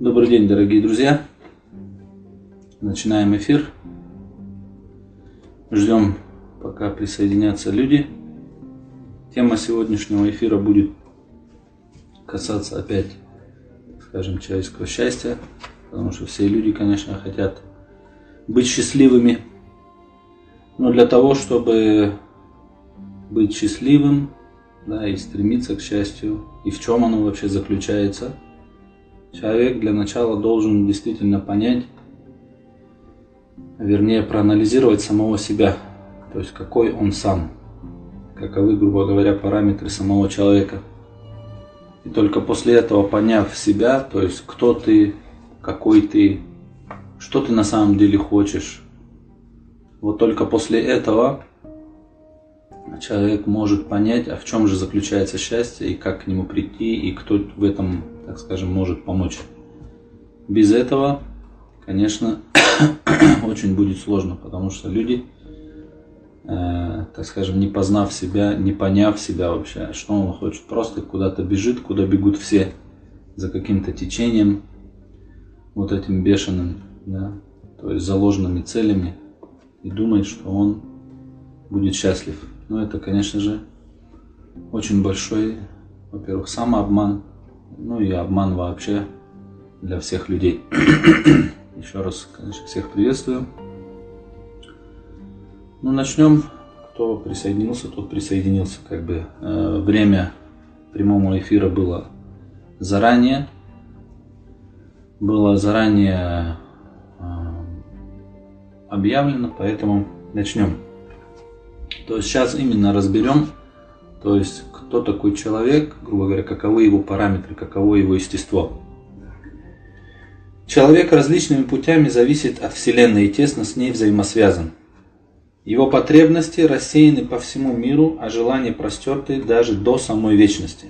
Добрый день, дорогие друзья. Начинаем эфир. Ждем, пока присоединятся люди. Тема сегодняшнего эфира будет касаться опять, скажем, человеческого счастья, потому что все люди, конечно, хотят быть счастливыми. Но для того, чтобы быть счастливым, да, и стремиться к счастью, и в чем оно вообще заключается, человек для начала должен действительно понять, вернее проанализировать самого себя, то есть какой он сам, каковы, грубо говоря, параметры самого человека. И только после этого, поняв себя, то есть кто ты, какой ты, что ты на самом деле хочешь, вот только после этого человек может понять, а в чем же заключается счастье и как к нему прийти, и кто в этом, так скажем, может помочь. Без этого, конечно, очень будет сложно, потому что люди, э, так скажем, не познав себя, не поняв себя вообще, что он хочет, просто куда-то бежит, куда бегут все, за каким-то течением, вот этим бешеным, да, то есть заложенными целями, и думает, что он будет счастлив. Но это, конечно же, очень большой, во-первых, самообман, ну и обман вообще для всех людей. Еще раз, конечно, всех приветствую. Ну, начнем. Кто присоединился, тот присоединился. Как бы э, время прямого эфира было заранее. Было заранее э, объявлено, поэтому начнем. То есть сейчас именно разберем, то есть кто такой человек, грубо говоря, каковы его параметры, каково его естество. Человек различными путями зависит от Вселенной и тесно с ней взаимосвязан. Его потребности рассеяны по всему миру, а желания простерты даже до самой вечности.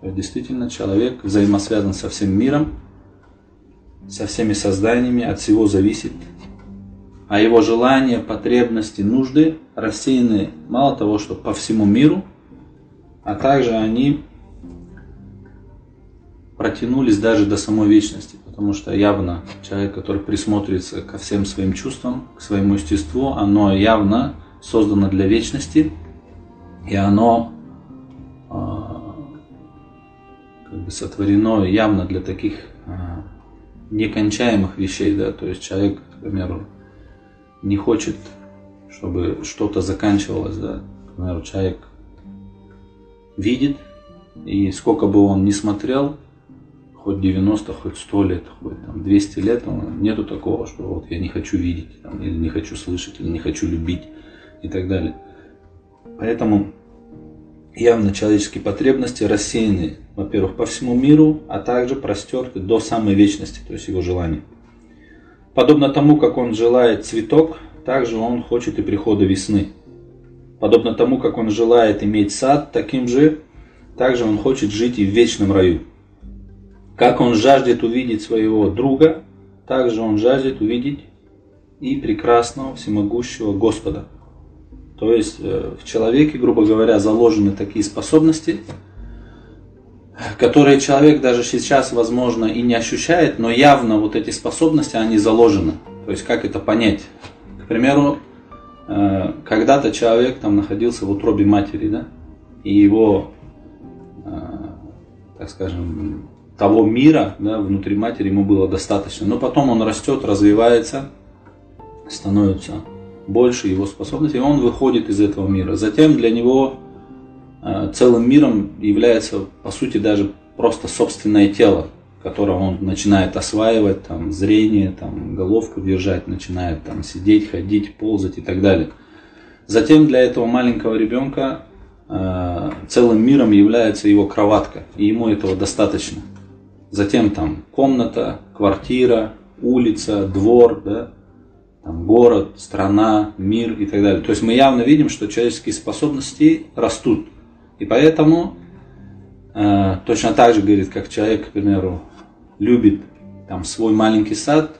То есть действительно человек взаимосвязан со всем миром, со всеми созданиями, от всего зависит а его желания, потребности, нужды рассеяны мало того, что по всему миру, а также они протянулись даже до самой вечности, потому что явно человек, который присмотрится ко всем своим чувствам, к своему естеству, оно явно создано для вечности, и оно э, как бы сотворено явно для таких э, некончаемых вещей, да, то есть человек, к примеру, не хочет, чтобы что-то заканчивалось, да. Например, человек видит, и сколько бы он ни смотрел, хоть 90, хоть 100 лет, хоть там, 200 лет, нету такого, что вот я не хочу видеть, там, или не хочу слышать, или не хочу любить и так далее. Поэтому явно человеческие потребности рассеяны, во-первых, по всему миру, а также простерты до самой вечности, то есть его желания. Подобно тому, как он желает цветок, также он хочет и прихода весны. Подобно тому, как он желает иметь сад, таким же, также он хочет жить и в вечном раю. Как он жаждет увидеть своего друга, также он жаждет увидеть и прекрасного всемогущего Господа. То есть э, в человеке, грубо говоря, заложены такие способности, которые человек даже сейчас, возможно, и не ощущает, но явно вот эти способности, они заложены. То есть как это понять? К примеру, э, когда-то человек там находился в утробе матери, да, и его, э, так скажем, того мира да, внутри матери ему было достаточно. Но потом он растет, развивается, становится больше его способностей, и он выходит из этого мира. Затем для него Э, целым миром является, по сути, даже просто собственное тело, которое он начинает осваивать, там, зрение, там, головку держать, начинает там, сидеть, ходить, ползать и так далее. Затем для этого маленького ребенка э, целым миром является его кроватка, и ему этого достаточно. Затем там комната, квартира, улица, двор, да, там, город, страна, мир и так далее. То есть мы явно видим, что человеческие способности растут. И поэтому точно так же говорит, как человек, к примеру, любит там свой маленький сад,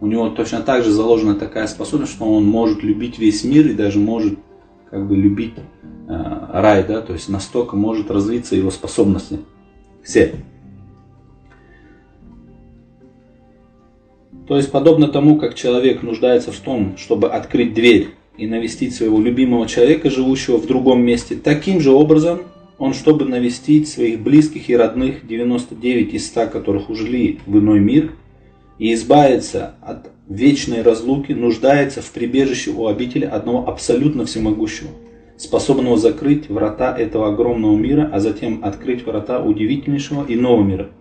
у него точно так же заложена такая способность, что он может любить весь мир и даже может как бы любить э, рай, да, то есть настолько может развиться его способности. Все. То есть, подобно тому, как человек нуждается в том, чтобы открыть дверь и навестить своего любимого человека, живущего в другом месте, таким же образом он, чтобы навестить своих близких и родных, 99 из 100 которых ушли в иной мир, и избавиться от вечной разлуки, нуждается в прибежище у обители одного абсолютно всемогущего, способного закрыть врата этого огромного мира, а затем открыть врата удивительнейшего иного мира –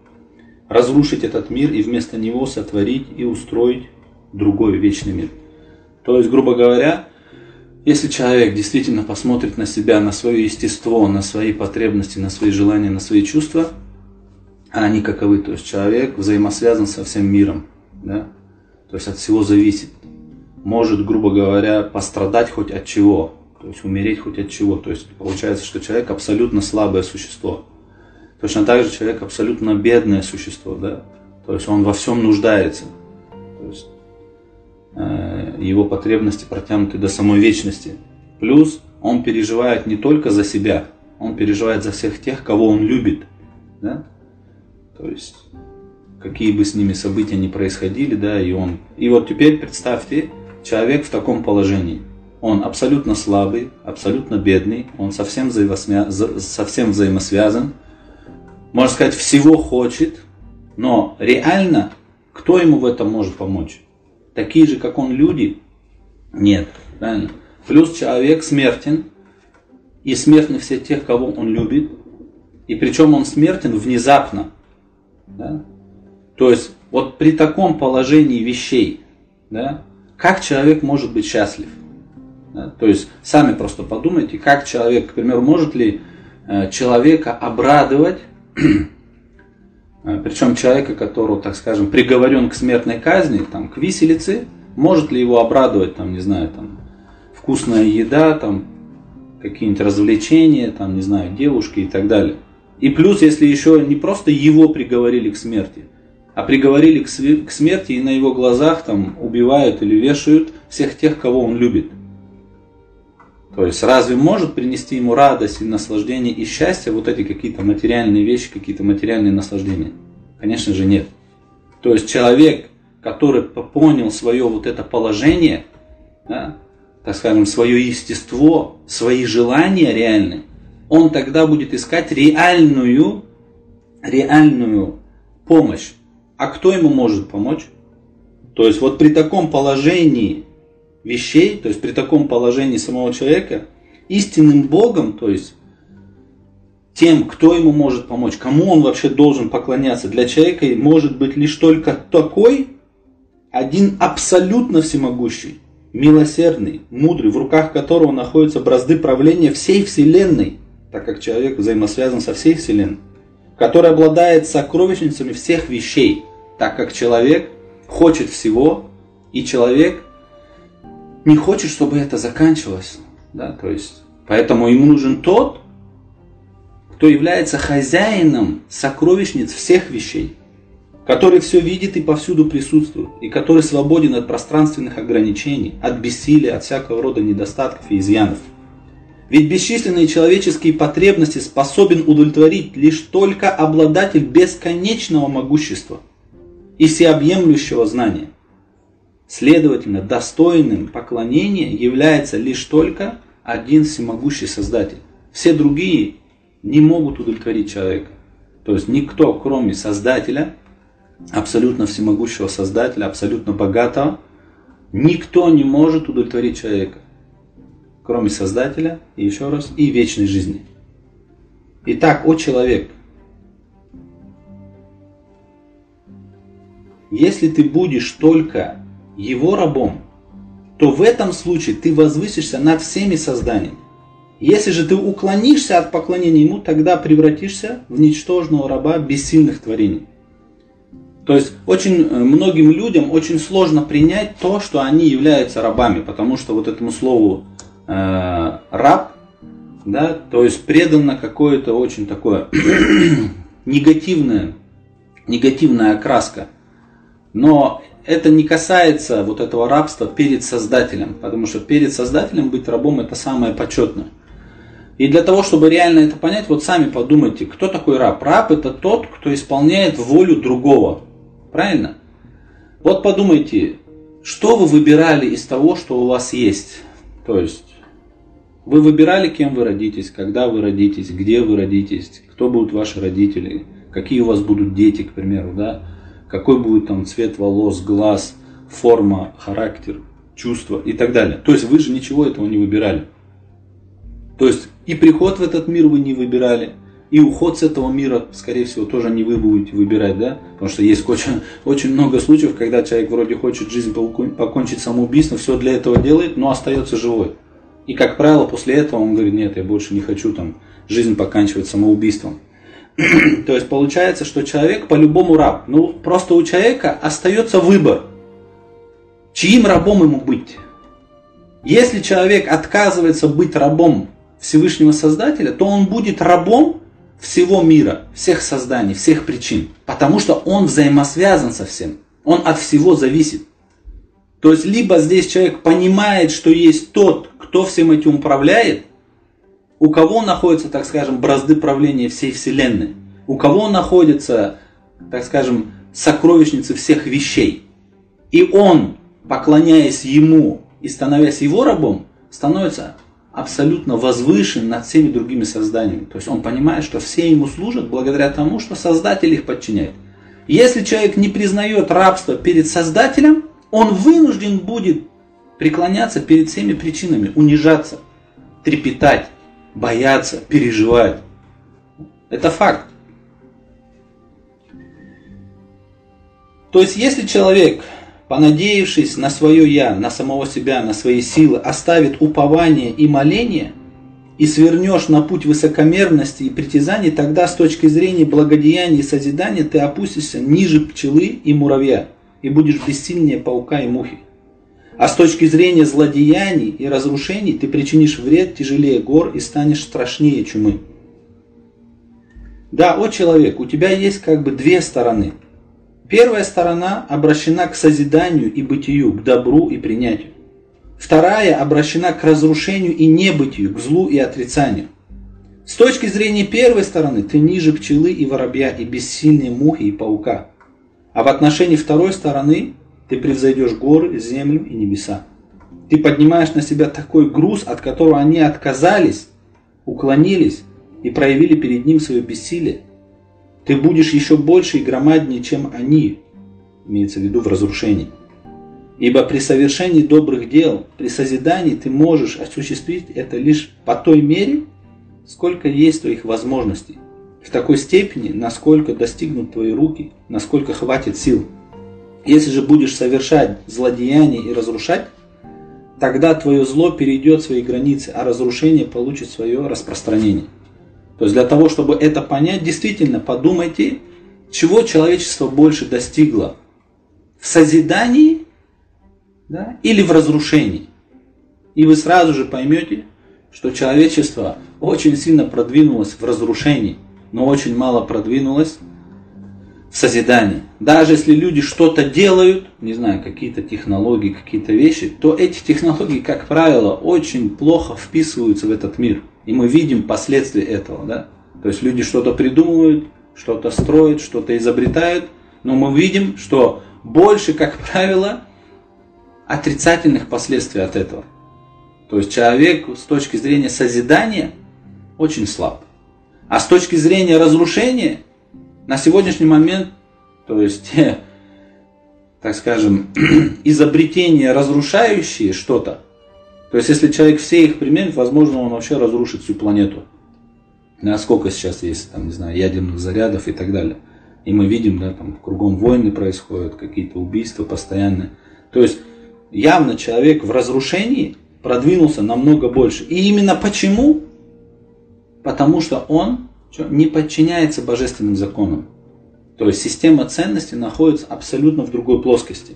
разрушить этот мир и вместо него сотворить и устроить другой вечный мир. То есть, грубо говоря, если человек действительно посмотрит на себя, на свое естество, на свои потребности, на свои желания, на свои чувства, а они каковы, то есть человек взаимосвязан со всем миром, да? то есть от всего зависит, может, грубо говоря, пострадать хоть от чего, то есть умереть хоть от чего, то есть получается, что человек абсолютно слабое существо – Точно так же человек абсолютно бедное существо, да, то есть он во всем нуждается. То есть э, его потребности протянуты до самой вечности. Плюс он переживает не только за себя, он переживает за всех тех, кого он любит. Да? То есть какие бы с ними события ни происходили, да, и он. И вот теперь представьте, человек в таком положении. Он абсолютно слабый, абсолютно бедный, он совсем, взаимосвя... совсем взаимосвязан, можно сказать, всего хочет, но реально кто ему в этом может помочь? Такие же, как он, люди? Нет, правильно? Плюс человек смертен, и смертны все тех, кого он любит, и причем он смертен внезапно. Да? То есть вот при таком положении вещей, да, как человек может быть счастлив? Да? То есть сами просто подумайте, как человек, к примеру, может ли э, человека обрадовать причем человека, которого, так скажем, приговорен к смертной казни, там, к виселице, может ли его обрадовать, там, не знаю, там, вкусная еда, там, какие-нибудь развлечения, там, не знаю, девушки и так далее. И плюс, если еще не просто его приговорили к смерти, а приговорили к смерти и на его глазах там убивают или вешают всех тех, кого он любит – то есть разве может принести ему радость и наслаждение и счастье вот эти какие-то материальные вещи, какие-то материальные наслаждения? Конечно же нет. То есть человек, который понял свое вот это положение, да, так скажем, свое естество, свои желания реальные, он тогда будет искать реальную, реальную помощь. А кто ему может помочь? То есть вот при таком положении вещей, то есть при таком положении самого человека, истинным Богом, то есть тем, кто ему может помочь, кому он вообще должен поклоняться, для человека может быть лишь только такой, один абсолютно всемогущий, милосердный, мудрый, в руках которого находятся бразды правления всей Вселенной, так как человек взаимосвязан со всей Вселенной, который обладает сокровищницами всех вещей, так как человек хочет всего, и человек не хочет, чтобы это заканчивалось. Да, то есть, поэтому ему нужен тот, кто является хозяином сокровищниц всех вещей, который все видит и повсюду присутствует, и который свободен от пространственных ограничений, от бессилия, от всякого рода недостатков и изъянов. Ведь бесчисленные человеческие потребности способен удовлетворить лишь только обладатель бесконечного могущества и всеобъемлющего знания. Следовательно, достойным поклонения является лишь только один всемогущий Создатель. Все другие не могут удовлетворить человека. То есть никто, кроме Создателя, абсолютно всемогущего Создателя, абсолютно богатого, никто не может удовлетворить человека, кроме Создателя, и еще раз, и вечной жизни. Итак, о человек, если ты будешь только его рабом, то в этом случае ты возвысишься над всеми созданиями. Если же ты уклонишься от поклонения ему, тогда превратишься в ничтожного раба бессильных творений. То есть очень э, многим людям очень сложно принять то, что они являются рабами, потому что вот этому слову э, раб, да, то есть предано какое-то очень такое негативное, негативная окраска. Но это не касается вот этого рабства перед Создателем, потому что перед Создателем быть рабом это самое почетное. И для того, чтобы реально это понять, вот сами подумайте, кто такой раб? Раб это тот, кто исполняет волю другого. Правильно? Вот подумайте, что вы выбирали из того, что у вас есть? То есть, вы выбирали, кем вы родитесь, когда вы родитесь, где вы родитесь, кто будут ваши родители, какие у вас будут дети, к примеру, да? Какой будет там цвет волос, глаз, форма, характер, чувства и так далее. То есть вы же ничего этого не выбирали. То есть и приход в этот мир вы не выбирали, и уход с этого мира, скорее всего, тоже не вы будете выбирать, да? Потому что есть очень, очень много случаев, когда человек вроде хочет жизнь покончить самоубийством, все для этого делает, но остается живой. И, как правило, после этого он говорит, нет, я больше не хочу там жизнь поканчивать самоубийством. То есть получается, что человек по-любому раб. Ну, просто у человека остается выбор, чьим рабом ему быть. Если человек отказывается быть рабом Всевышнего Создателя, то он будет рабом всего мира, всех созданий, всех причин. Потому что он взаимосвязан со всем. Он от всего зависит. То есть, либо здесь человек понимает, что есть тот, кто всем этим управляет, у кого находятся, так скажем, бразды правления всей Вселенной, у кого находятся, так скажем, сокровищницы всех вещей. И он, поклоняясь ему и становясь его рабом, становится абсолютно возвышен над всеми другими созданиями. То есть он понимает, что все ему служат благодаря тому, что Создатель их подчиняет. Если человек не признает рабство перед Создателем, он вынужден будет преклоняться перед всеми причинами, унижаться, трепетать, бояться, переживать. Это факт. То есть, если человек понадеявшись на свое «я», на самого себя, на свои силы, оставит упование и моление, и свернешь на путь высокомерности и притязаний, тогда с точки зрения благодеяния и созидания ты опустишься ниже пчелы и муравья, и будешь бессильнее паука и мухи. А с точки зрения злодеяний и разрушений ты причинишь вред тяжелее гор и станешь страшнее чумы. Да, о человек, у тебя есть как бы две стороны – Первая сторона обращена к созиданию и бытию, к добру и принятию. Вторая обращена к разрушению и небытию, к злу и отрицанию. С точки зрения первой стороны ты ниже пчелы и воробья и бессильнее мухи и паука. А в отношении второй стороны ты превзойдешь горы, землю и небеса. Ты поднимаешь на себя такой груз, от которого они отказались, уклонились и проявили перед ним свое бессилие – ты будешь еще больше и громаднее, чем они, имеется в виду в разрушении. Ибо при совершении добрых дел, при созидании ты можешь осуществить это лишь по той мере, сколько есть твоих возможностей. В такой степени, насколько достигнут твои руки, насколько хватит сил. Если же будешь совершать злодеяние и разрушать, тогда твое зло перейдет свои границы, а разрушение получит свое распространение. То есть для того, чтобы это понять, действительно подумайте, чего человечество больше достигло. В созидании да, или в разрушении. И вы сразу же поймете, что человечество очень сильно продвинулось в разрушении, но очень мало продвинулось в созидании. Даже если люди что-то делают, не знаю, какие-то технологии, какие-то вещи, то эти технологии, как правило, очень плохо вписываются в этот мир – и мы видим последствия этого. Да? То есть люди что-то придумывают, что-то строят, что-то изобретают, но мы видим, что больше, как правило, отрицательных последствий от этого. То есть человек с точки зрения созидания очень слаб. А с точки зрения разрушения, на сегодняшний момент, то есть, так скажем, изобретения, разрушающие что-то, то есть, если человек все их применит, возможно, он вообще разрушит всю планету. Насколько сейчас есть, там, не знаю, ядерных зарядов и так далее. И мы видим, да, там кругом войны происходят, какие-то убийства постоянные. То есть, явно человек в разрушении продвинулся намного больше. И именно почему? Потому что он не подчиняется божественным законам. То есть система ценностей находится абсолютно в другой плоскости.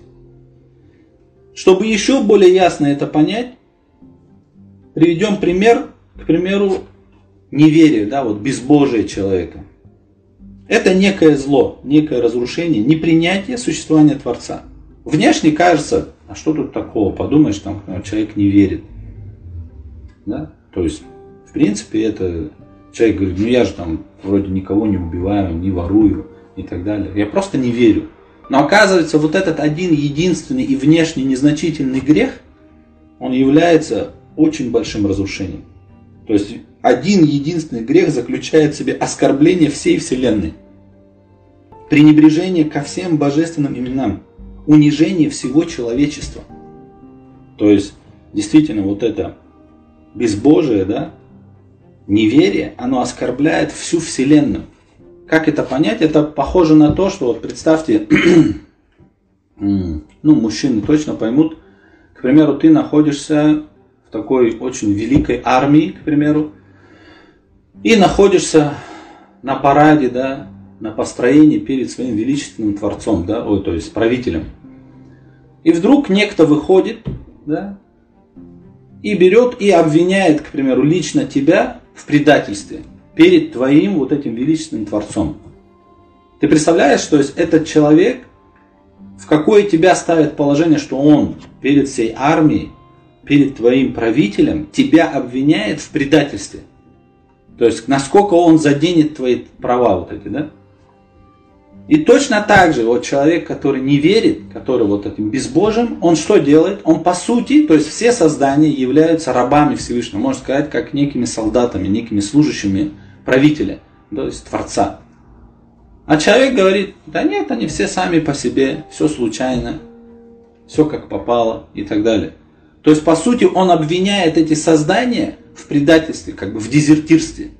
Чтобы еще более ясно это понять, Приведем пример, к примеру, неверия, да, вот безбожие человека. Это некое зло, некое разрушение, непринятие существования Творца. Внешне кажется, а что тут такого, подумаешь, там человек не верит. Да? То есть, в принципе, это человек говорит, ну я же там вроде никого не убиваю, не ворую и так далее. Я просто не верю. Но оказывается, вот этот один единственный и внешне незначительный грех, он является очень большим разрушением. То есть один единственный грех заключает в себе оскорбление всей Вселенной, пренебрежение ко всем божественным именам, унижение всего человечества. То есть, действительно, вот это безбожие, да, неверие, оно оскорбляет всю Вселенную. Как это понять? Это похоже на то, что вот представьте, ну, мужчины точно поймут, к примеру, ты находишься в такой очень великой армии, к примеру, и находишься на параде, да, на построении перед своим величественным Творцом, да, ой, то есть правителем. И вдруг некто выходит, да, и берет и обвиняет, к примеру, лично тебя в предательстве перед твоим вот этим величественным Творцом. Ты представляешь, что есть этот человек, в какое тебя ставит положение, что он перед всей армией, перед твоим правителем тебя обвиняет в предательстве. То есть, насколько он заденет твои права вот эти, да? И точно так же вот человек, который не верит, который вот этим безбожием, он что делает? Он по сути, то есть все создания являются рабами Всевышнего, можно сказать, как некими солдатами, некими служащими правителя, то есть Творца. А человек говорит, да нет, они все сами по себе, все случайно, все как попало и так далее. То есть, по сути, он обвиняет эти создания в предательстве, как бы в дезертирстве.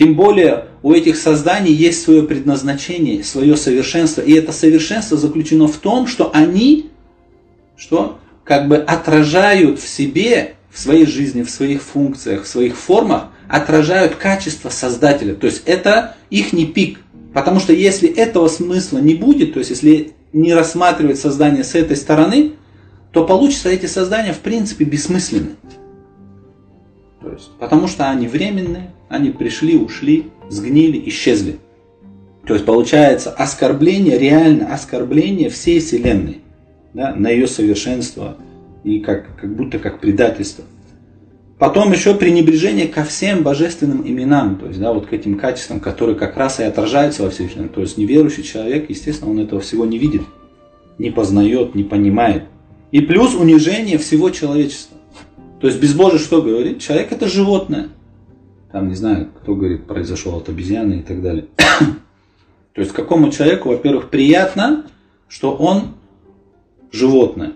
Тем более у этих созданий есть свое предназначение, свое совершенство. И это совершенство заключено в том, что они что, как бы отражают в себе, в своей жизни, в своих функциях, в своих формах, отражают качество Создателя. То есть это их не пик. Потому что если этого смысла не будет, то есть если не рассматривать создание с этой стороны, то получится эти создания в принципе бессмысленны. То есть, потому что они временные, они пришли, ушли, сгнили, исчезли. То есть получается оскорбление, реально оскорбление всей Вселенной да, на ее совершенство и как, как будто как предательство. Потом еще пренебрежение ко всем божественным именам, то есть да, вот к этим качествам, которые как раз и отражаются во Всевышнем. То есть неверующий человек, естественно, он этого всего не видит, не познает, не понимает. И плюс унижение всего человечества. То есть безбожие что говорит? Человек это животное. Там, не знаю, кто говорит, произошел от обезьяны и так далее. То есть какому человеку, во-первых, приятно, что он животное.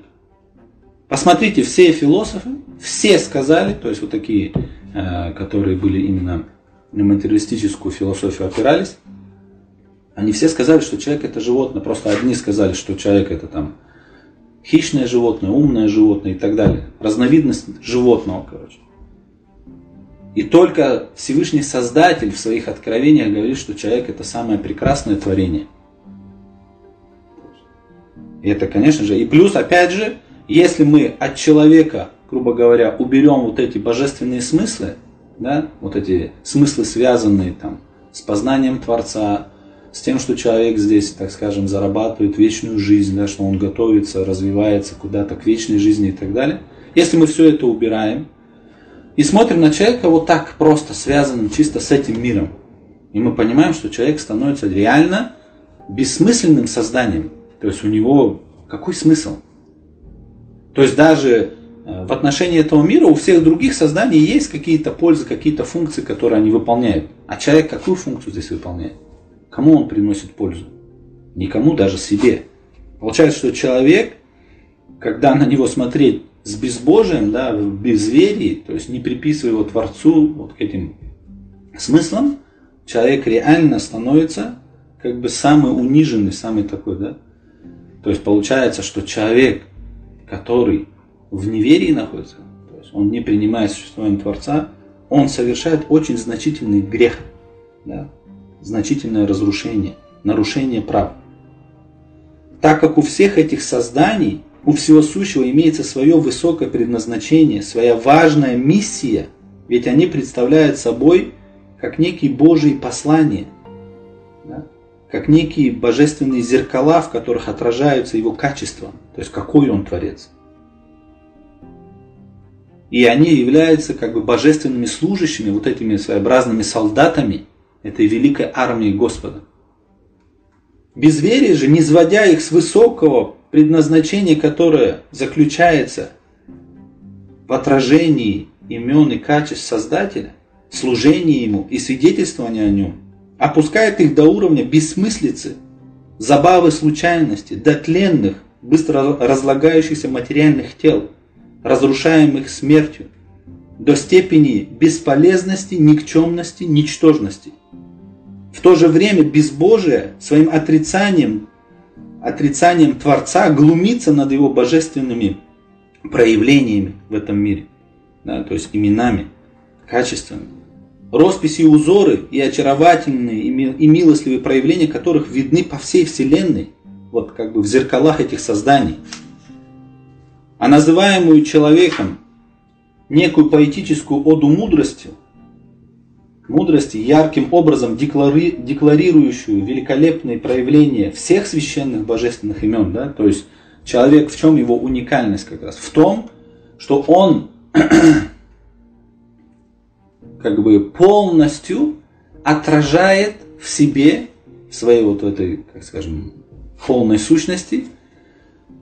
Посмотрите, все философы, все сказали, то есть вот такие, э, которые были именно на материалистическую философию опирались, они все сказали, что человек это животное. Просто одни сказали, что человек это там хищное животное, умное животное и так далее. Разновидность животного, короче. И только Всевышний Создатель в своих откровениях говорит, что человек это самое прекрасное творение. И это, конечно же, и плюс, опять же, если мы от человека, грубо говоря, уберем вот эти божественные смыслы, да, вот эти смыслы, связанные там с познанием Творца, с тем, что человек здесь, так скажем, зарабатывает вечную жизнь, да, что он готовится, развивается куда-то к вечной жизни и так далее. Если мы все это убираем и смотрим на человека вот так просто связанным чисто с этим миром, и мы понимаем, что человек становится реально бессмысленным созданием. То есть у него какой смысл? То есть даже э, в отношении этого мира у всех других созданий есть какие-то пользы, какие-то функции, которые они выполняют. А человек какую функцию здесь выполняет? Кому он приносит пользу? Никому, даже себе. Получается, что человек, когда на него смотреть с безбожием, да, в безверии, то есть не приписывая его Творцу вот к этим смыслам, человек реально становится как бы самый униженный, самый такой, да. То есть получается, что человек, который в неверии находится, то есть он не принимает существование Творца, он совершает очень значительный грех. Да? значительное разрушение, нарушение прав. Так как у всех этих созданий, у всего сущего имеется свое высокое предназначение, своя важная миссия, ведь они представляют собой как некие Божьи послания, да? как некие божественные зеркала, в которых отражаются его качества, то есть какой он творец. И они являются как бы божественными служащими, вот этими своеобразными солдатами – этой великой армии Господа. Безверие же, не сводя их с высокого предназначения, которое заключается в отражении имен и качеств Создателя, служении Ему и свидетельствовании о Нем, опускает их до уровня бессмыслицы, забавы случайности, до тленных, быстро разлагающихся материальных тел, разрушаемых смертью, до степени бесполезности, никчемности, ничтожности. В то же время безбожие своим отрицанием, отрицанием Творца глумится над его божественными проявлениями в этом мире, да, то есть именами, качествами. Росписи и узоры и очаровательные и милостливые проявления которых видны по всей Вселенной, вот как бы в зеркалах этих созданий. А называемую человеком некую поэтическую оду мудрости, мудрости, ярким образом деклари, декларирующую великолепные проявления всех священных божественных имен, да, то есть человек в чем его уникальность как раз? В том, что он как бы полностью отражает в себе, в своей вот этой, как скажем, полной сущности,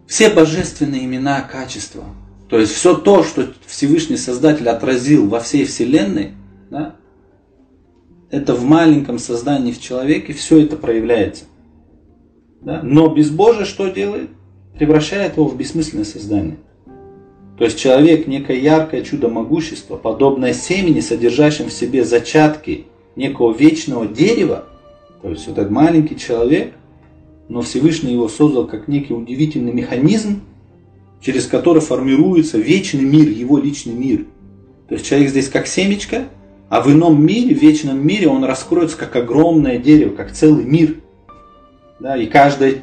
все божественные имена, качества. То есть все то, что Всевышний Создатель отразил во всей Вселенной, да, это в маленьком создании в человеке все это проявляется. Да? Но безбожие что делает? Превращает его в бессмысленное создание. То есть человек некое яркое чудо могущества, подобное семени, содержащим в себе зачатки некого вечного дерева, то есть вот этот маленький человек, но Всевышний его создал как некий удивительный механизм, через который формируется вечный мир, его личный мир. То есть человек здесь как семечко, а в ином мире, в вечном мире он раскроется как огромное дерево, как целый мир. Да, и каждое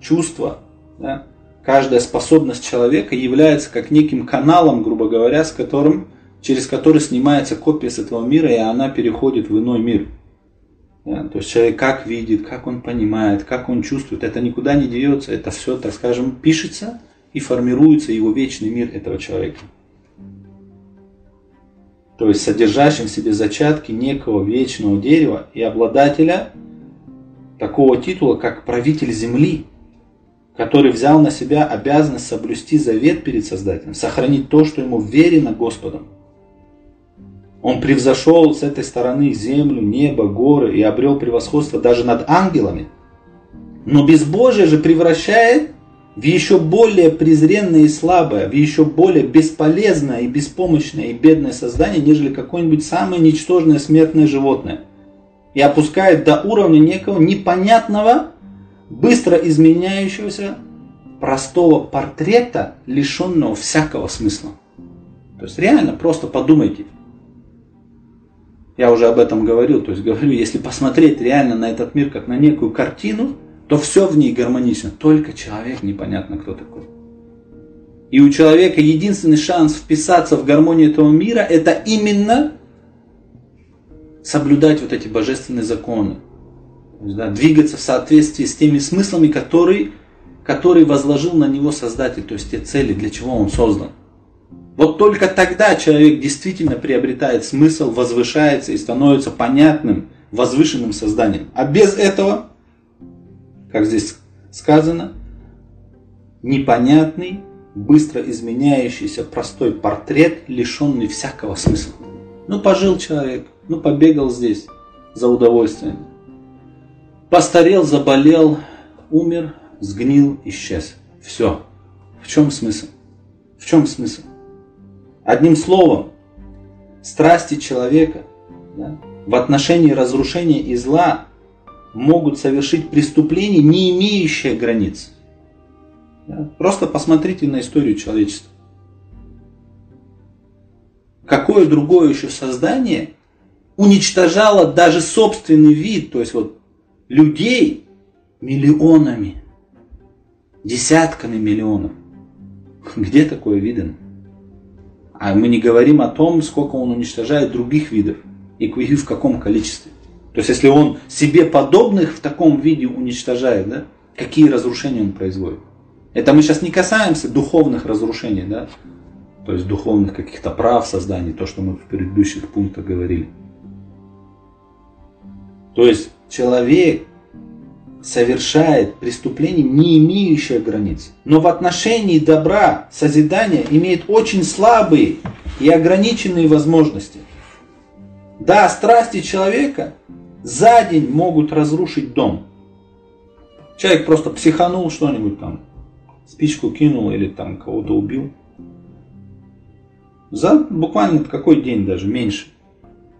чувство, да, каждая способность человека является как неким каналом, грубо говоря, с которым, через который снимается копия с этого мира, и она переходит в иной мир. Да, то есть человек как видит, как он понимает, как он чувствует, это никуда не деется, это все, так скажем, пишется и формируется его вечный мир этого человека. То есть содержащим в себе зачатки некого вечного дерева и обладателя такого титула, как правитель земли, который взял на себя обязанность соблюсти завет перед Создателем, сохранить то, что ему верено Господом. Он превзошел с этой стороны землю, небо, горы и обрел превосходство даже над ангелами. Но безбожие же превращает в еще более презренное и слабое, в еще более бесполезное и беспомощное и бедное создание, нежели какое-нибудь самое ничтожное смертное животное. И опускает до уровня некого непонятного быстро изменяющегося простого портрета, лишенного всякого смысла. То есть реально просто подумайте. Я уже об этом говорил, то есть говорю, если посмотреть реально на этот мир как на некую картину, то все в ней гармонично, только человек непонятно кто такой. И у человека единственный шанс вписаться в гармонию этого мира, это именно соблюдать вот эти божественные законы есть, да, двигаться в соответствии с теми смыслами, которые, которые возложил на него Создатель, то есть те цели, для чего он создан. Вот только тогда человек действительно приобретает смысл, возвышается и становится понятным, возвышенным созданием. А без этого, как здесь сказано, непонятный, быстро изменяющийся простой портрет, лишенный всякого смысла. Ну, пожил человек, ну, побегал здесь за удовольствием. Постарел, заболел, умер, сгнил, исчез. Все. В чем смысл? В чем смысл? Одним словом, страсти человека да, в отношении разрушения и зла могут совершить преступление, не имеющее границ. Просто посмотрите на историю человечества. Какое другое еще создание уничтожало даже собственный вид, то есть вот людей миллионами, десятками миллионов. Где такое видно? А мы не говорим о том, сколько он уничтожает других видов и в каком количестве. То есть, если он себе подобных в таком виде уничтожает, да, какие разрушения он производит. Это мы сейчас не касаемся духовных разрушений, да, то есть духовных каких-то прав создания, то, что мы в предыдущих пунктах говорили. То есть человек совершает преступление, не имеющее границ. Но в отношении добра, созидания имеет очень слабые и ограниченные возможности. Да, страсти человека за день могут разрушить дом. Человек просто психанул что-нибудь там, спичку кинул или там кого-то убил. За буквально какой день даже, меньше.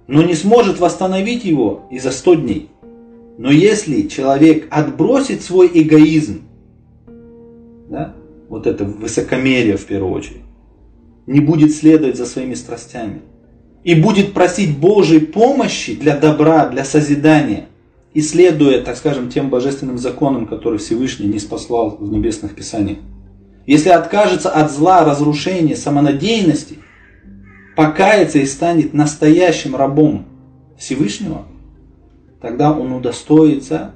Но не сможет восстановить его и за 100 дней. Но если человек отбросит свой эгоизм, да, вот это высокомерие в первую очередь, не будет следовать за своими страстями и будет просить Божьей помощи для добра, для созидания, исследуя, так скажем, тем божественным законам, которые Всевышний не спаслал в небесных писаниях. Если откажется от зла, разрушения, самонадеянности, покается и станет настоящим рабом Всевышнего – тогда он удостоится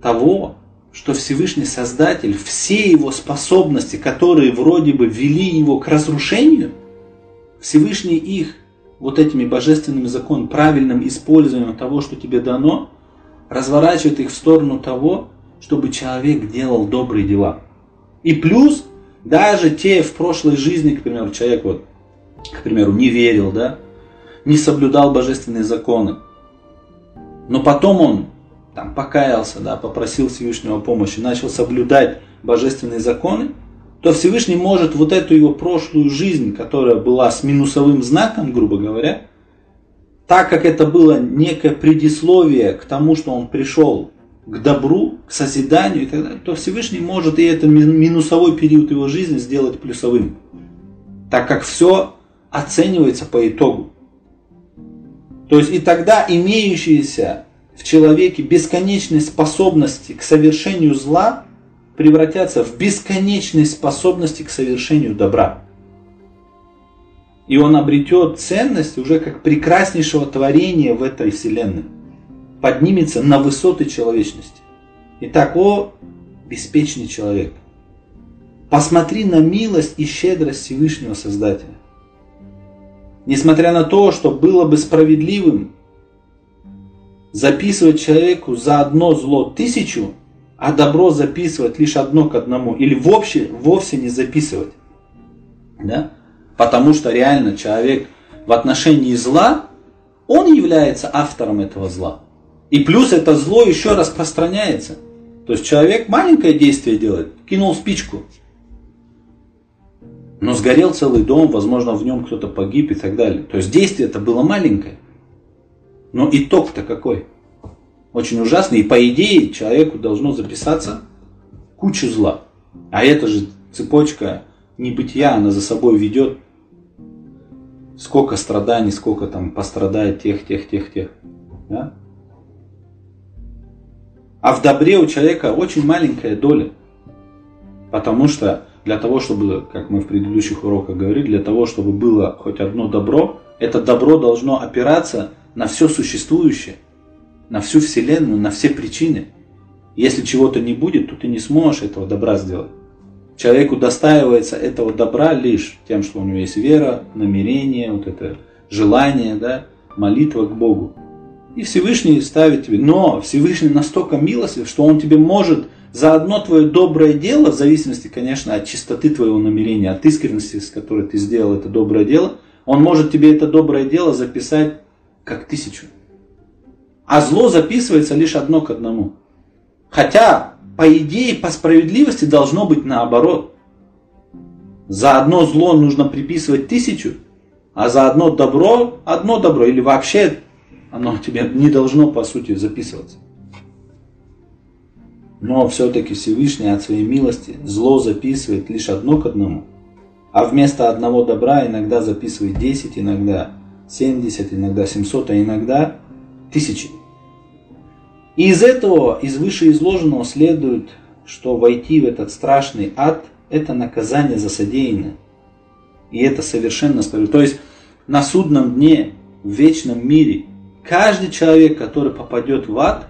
того, что Всевышний Создатель, все его способности, которые вроде бы вели его к разрушению, Всевышний их вот этими божественными законами, правильным использованием того, что тебе дано, разворачивает их в сторону того, чтобы человек делал добрые дела. И плюс, даже те в прошлой жизни, к примеру, человек вот, к примеру, не верил, да, не соблюдал божественные законы. Но потом он там покаялся, да, попросил Всевышнего помощи, начал соблюдать божественные законы, то Всевышний может вот эту его прошлую жизнь, которая была с минусовым знаком, грубо говоря, так как это было некое предисловие к тому, что он пришел к добру, к созиданию и так далее, то Всевышний может и этот минусовой период его жизни сделать плюсовым, так как все оценивается по итогу. То есть и тогда имеющиеся в человеке бесконечные способности к совершению зла превратятся в бесконечные способности к совершению добра. И он обретет ценность уже как прекраснейшего творения в этой вселенной. Поднимется на высоты человечности. Итак, о беспечный человек, посмотри на милость и щедрость Всевышнего Создателя. Несмотря на то, что было бы справедливым записывать человеку за одно зло тысячу, а добро записывать лишь одно к одному, или вовсе, вовсе не записывать. Да? Потому что реально человек в отношении зла, он является автором этого зла. И плюс это зло еще распространяется. То есть человек маленькое действие делает, кинул спичку, но сгорел целый дом, возможно, в нем кто-то погиб и так далее. То есть действие это было маленькое. Но итог-то какой? Очень ужасный. И по идее человеку должно записаться куча зла. А это же цепочка небытия, она за собой ведет сколько страданий, сколько там пострадает тех, тех, тех, тех. Да? А в добре у человека очень маленькая доля. Потому что для того, чтобы, как мы в предыдущих уроках говорили, для того, чтобы было хоть одно добро, это добро должно опираться на все существующее, на всю Вселенную, на все причины. Если чего-то не будет, то ты не сможешь этого добра сделать. Человеку достаивается этого добра лишь тем, что у него есть вера, намерение, вот это желание, да, молитва к Богу. И Всевышний ставит тебе. Но Всевышний настолько милостлив, что Он тебе может за одно твое доброе дело, в зависимости, конечно, от чистоты твоего намерения, от искренности, с которой ты сделал это доброе дело, он может тебе это доброе дело записать как тысячу. А зло записывается лишь одно к одному. Хотя, по идее, по справедливости должно быть наоборот. За одно зло нужно приписывать тысячу, а за одно добро одно добро. Или вообще оно тебе не должно, по сути, записываться. Но все-таки Всевышний от своей милости зло записывает лишь одно к одному. А вместо одного добра иногда записывает 10, иногда 70, иногда 700, а иногда тысячи. И из этого, из вышеизложенного следует, что войти в этот страшный ад – это наказание за содеянное. И это совершенно справедливо. То есть на судном дне, в вечном мире, каждый человек, который попадет в ад,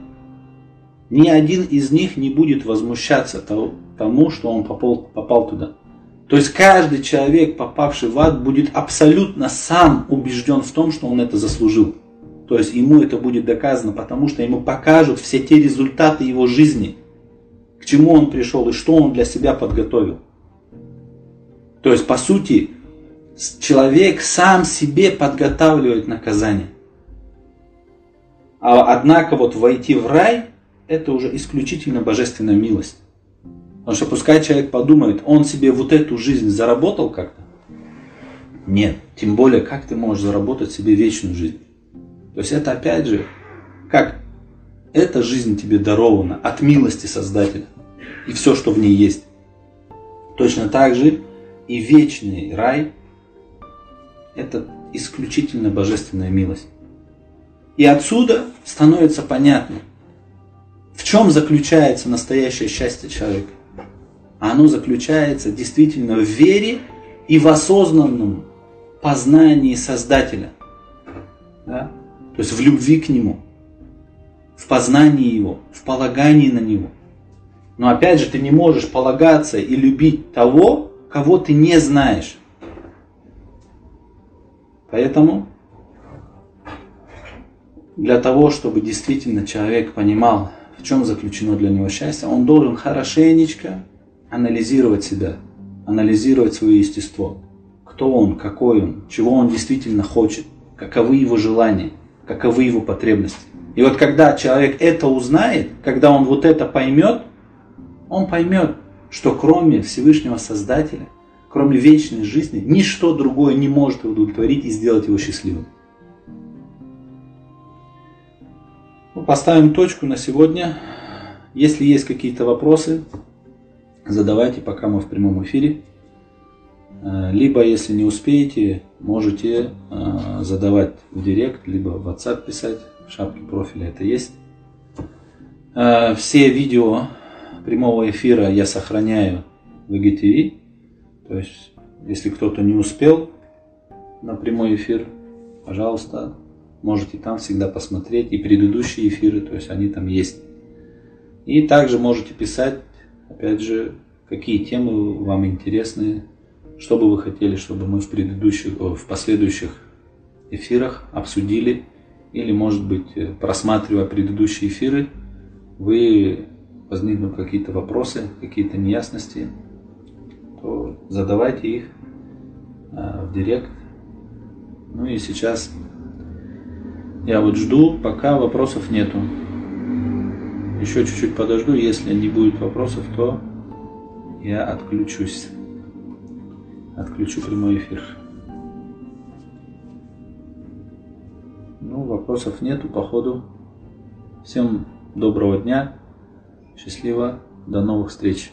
ни один из них не будет возмущаться тому, что он попал, попал туда. То есть каждый человек, попавший в ад, будет абсолютно сам убежден в том, что он это заслужил. То есть ему это будет доказано, потому что ему покажут все те результаты его жизни, к чему он пришел и что он для себя подготовил. То есть, по сути, человек сам себе подготавливает наказание. А однако вот войти в рай, это уже исключительно божественная милость. Потому что пускай человек подумает, он себе вот эту жизнь заработал как-то. Нет, тем более, как ты можешь заработать себе вечную жизнь. То есть это опять же, как эта жизнь тебе дарована от милости Создателя. И все, что в ней есть. Точно так же и вечный рай – это исключительно божественная милость. И отсюда становится понятно, в чем заключается настоящее счастье человека. Оно заключается действительно в вере и в осознанном познании Создателя. Да? То есть в любви к Нему, в познании Его, в полагании на Него. Но опять же, ты не можешь полагаться и любить того, кого ты не знаешь. Поэтому для того, чтобы действительно человек понимал, в чем заключено для него счастье, он должен хорошенечко анализировать себя, анализировать свое естество. Кто он, какой он, чего он действительно хочет, каковы его желания, каковы его потребности. И вот когда человек это узнает, когда он вот это поймет, он поймет, что кроме Всевышнего Создателя, кроме вечной жизни, ничто другое не может его удовлетворить и сделать его счастливым. Ну, поставим точку на сегодня. Если есть какие-то вопросы, задавайте, пока мы в прямом эфире. Э, либо, если не успеете, можете э, задавать в директ, либо в WhatsApp писать. В шапке профиля это есть. Э, все видео прямого эфира я сохраняю в IGTV. То есть, если кто-то не успел на прямой эфир, пожалуйста, можете там всегда посмотреть и предыдущие эфиры, то есть они там есть. И также можете писать, опять же, какие темы вам интересны, что бы вы хотели, чтобы мы в предыдущих, в последующих эфирах обсудили, или, может быть, просматривая предыдущие эфиры, вы возникнут какие-то вопросы, какие-то неясности, то задавайте их а, в директ. Ну и сейчас я вот жду, пока вопросов нету. Еще чуть-чуть подожду, если не будет вопросов, то я отключусь. Отключу прямой эфир. Ну, вопросов нету, походу. Всем доброго дня. Счастливо. До новых встреч.